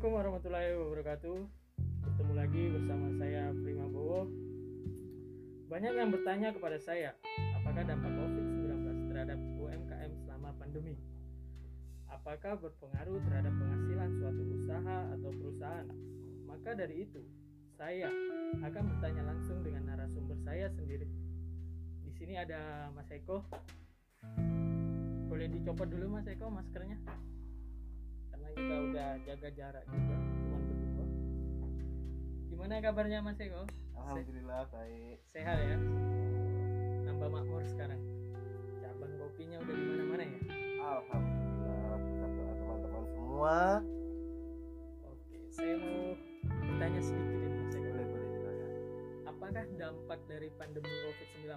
Assalamualaikum warahmatullahi wabarakatuh. Bertemu lagi bersama saya Prima Bowo. Banyak yang bertanya kepada saya, apakah dampak COVID-19 terhadap UMKM selama pandemi? Apakah berpengaruh terhadap penghasilan suatu usaha atau perusahaan? Maka dari itu, saya akan bertanya langsung dengan narasumber saya sendiri. Di sini ada Mas Eko. Boleh dicopot dulu Mas Eko maskernya? Karena kita udah jaga jarak juga, cuman berdua. Gimana kabarnya Mas Eko? Alhamdulillah baik. Sehat ya? Tambah makmur sekarang. Cabang kopinya udah di mana-mana ya? Alhamdulillah berkat doa teman-teman semua. Oke, saya mau bertanya sedikit ini Mas Eko. Boleh boleh silakan. Apakah dampak dari pandemi COVID-19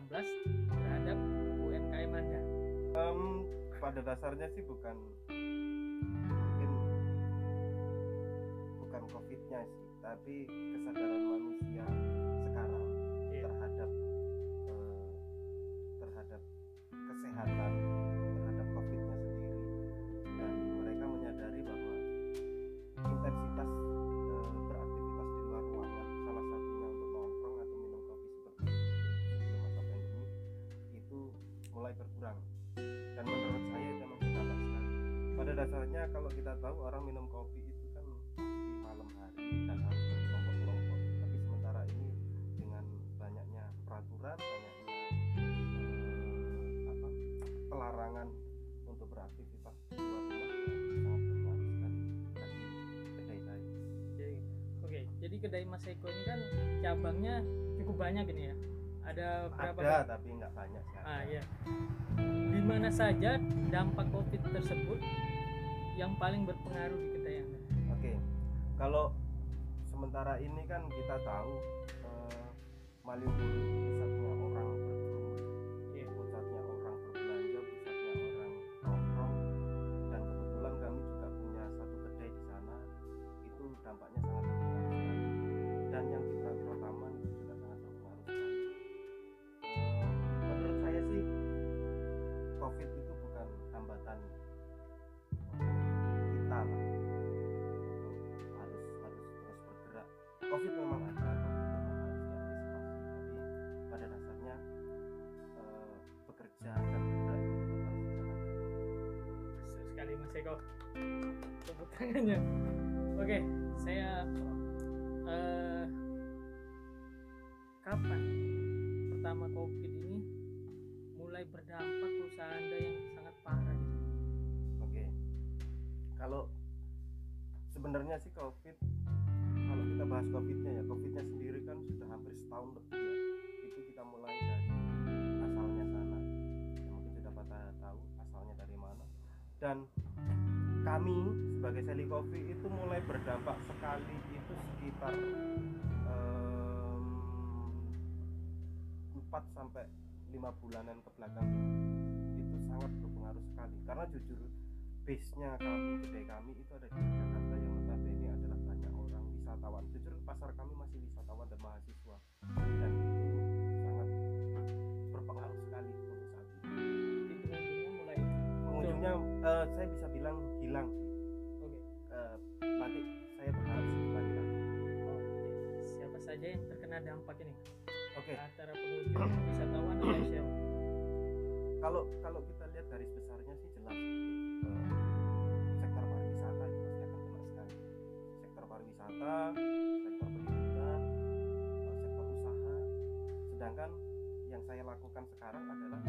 terhadap UMKM Anda? Em, pada dasarnya sih bukan tapi kesadaran manusia sekarang Iya. terhadap eh, terhadap kesehatan terhadap covidnya sendiri dan mereka menyadari bahwa intensitas eh, beraktivitas di luar ruangan salah satunya untuk nongkrong atau minum kopi seperti sebelum masa pandemi itu mulai berkurang dan menurut saya itu memang berdampak sekali pada dasarnya kalau kita tahu orang minum kopi pelarangan untuk beraktivitas di luar rumah ya, sangat berpengaruh sekali bagi kedai saya Jadi, oke, jadi kedai Mas Eko ini kan cabangnya cukup banyak ini ya. Ada berapa? ada Pak? tapi nggak banyak sih Ah ya. Di mana saja dampak COVID tersebut yang paling berpengaruh di kedai Anda? Oke, kalau sementara ini kan kita tahu eh, Malioboro Sekali Mas Eko. Tepuk tangannya. Oke, saya eh, kapan pertama COVID ini mulai berdampak ke usaha Anda yang sangat parah gitu? oke kalau sebenarnya sih covid kalau kita bahas covidnya ya covidnya sendiri kan sudah hampir setahun lebih ya itu kita mulai dan kami sebagai Sally Coffee itu mulai berdampak sekali itu sekitar em, 4 sampai 5 bulanan ke belakang. Itu sangat berpengaruh sekali. Karena jujur base-nya kami kedai kami itu ada di Jakarta yang notabene adalah banyak orang wisatawan. Jujur pasar kami masih wisatawan dan mahasiswa saya bisa bilang hilang sih oke. Eh, nanti saya berharap sih kembali lagi Oke, siapa saja yang terkena dampak ini? oke Antara pengunjung, wisatawan atau siapa? kalau kalau kita lihat garis besarnya sih jelas eh, sektor pariwisata itu pasti akan kena sekali sektor pariwisata sektor pendidikan eh, sektor usaha sedangkan yang saya lakukan sekarang adalah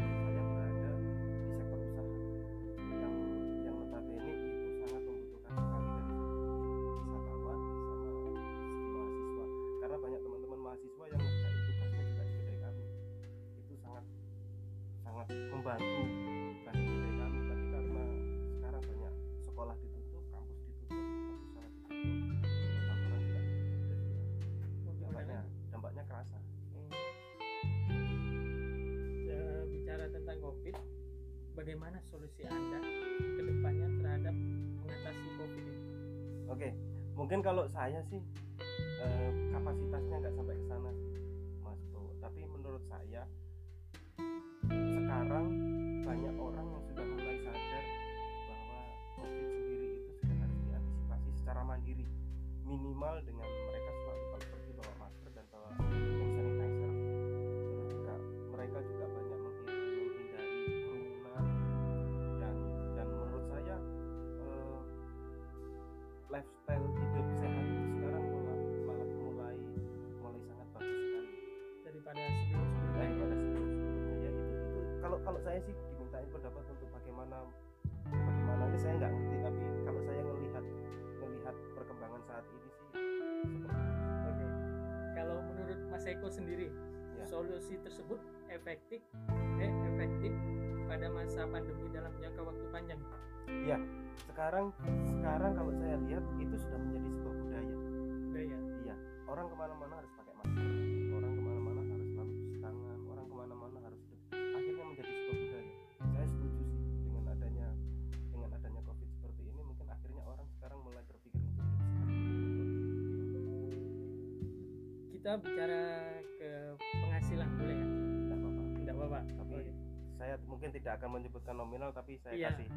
bagaimana solusi Anda ke depannya terhadap mengatasi COVID ini? Oke, mungkin kalau saya sih eh, kapasitasnya nggak sampai ke sana Mas Bowo. Tapi menurut saya saya sih dimintain pendapat untuk bagaimana bagaimananya saya nggak ngerti tapi kalau saya ngelihat ngelihat perkembangan saat ini sih seperti. Oke. Kalau menurut Mas Eko sendiri, Ya. solusi tersebut efektif eh efektif pada masa pandemi dalam jangka waktu panjang. sekarang sekarang kalau saya lihat itu sudah menjadi sebuah budaya Budaya. iya orang ke mana-mana harus pakai Kita bicara ke penghasilan boleh ya? Tidak apa-apa. Tidak apa-apa. tapi Oke. saya mungkin tidak akan menyebutkan nominal tapi saya Iya. kasih.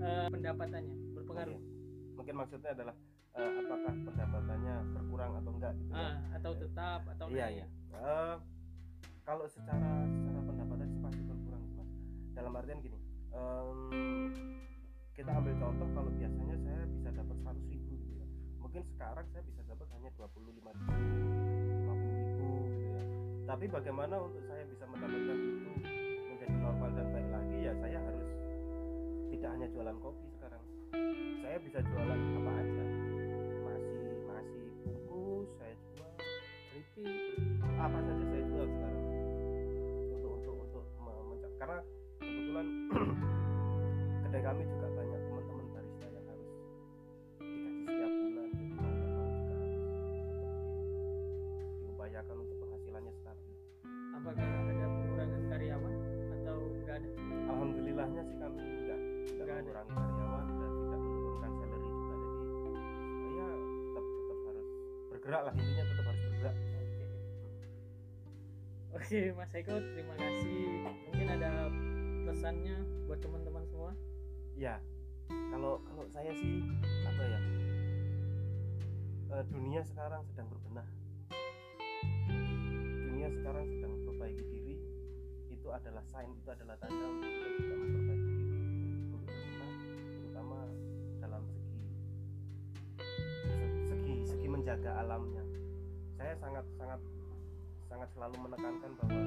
Eh, pendapatannya berpengaruh. Mungkin, mungkin maksudnya adalah eh, apakah pendapatannya berkurang atau enggak gitu ya? Ah, atau tetap atau iya iya. Eh, kalau secara secara pendapatan sih pasti berkurang mas. Dalam artian gini em, kita ambil contoh kalau biasanya saya bisa dapat 100 ribu gitu ya. Mungkin sekarang saya bisa dapat tapi bagaimana untuk saya bisa mendapatkan itu menjadi normal dan baik lagi ya saya harus tidak hanya jualan kopi sekarang. Saya bisa jualan apa aja. Masih masih bungkus saya jual keripik apa saja alhamdulillahnya sih kami Nggak ada. mengurangi karyawan dan tidak menurunkan salary juga jadi ya tetap tetap harus bergerak lah intinya tetap harus bergerak Oke. Oke, Mas Eko, terima kasih. Mungkin ada pesannya buat teman-teman semua. ya kalau kalau saya sih apa ya eh, dunia sekarang sedang berbenah dunia sekarang sedang memperbaiki diri itu adalah sign itu adalah tanda untuk kita menjaga alamnya. Saya sangat sangat sangat selalu menekankan bahwa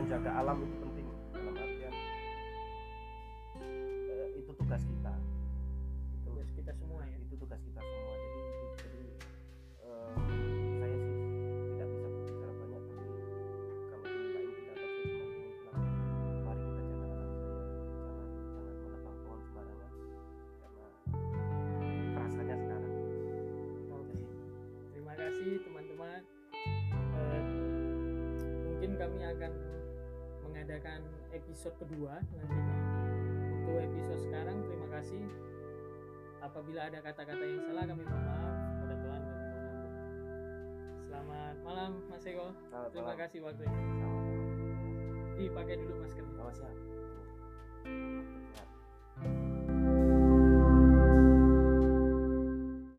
menjaga alam itu penting dalam artian eh, itu tugas kita. Itu Tugas kita semua ya. itu tugas kita semua. Jadi kami akan mengadakan episode kedua nantinya. Untuk episode sekarang terima kasih. Apabila ada kata-kata yang salah kami mohon maaf. Pada Tuhan kami mohon ampun. Selamat malam Mas Eko. Selamat Terima malam. kasih waktunya. Dipakai dulu maskernya. Sama siap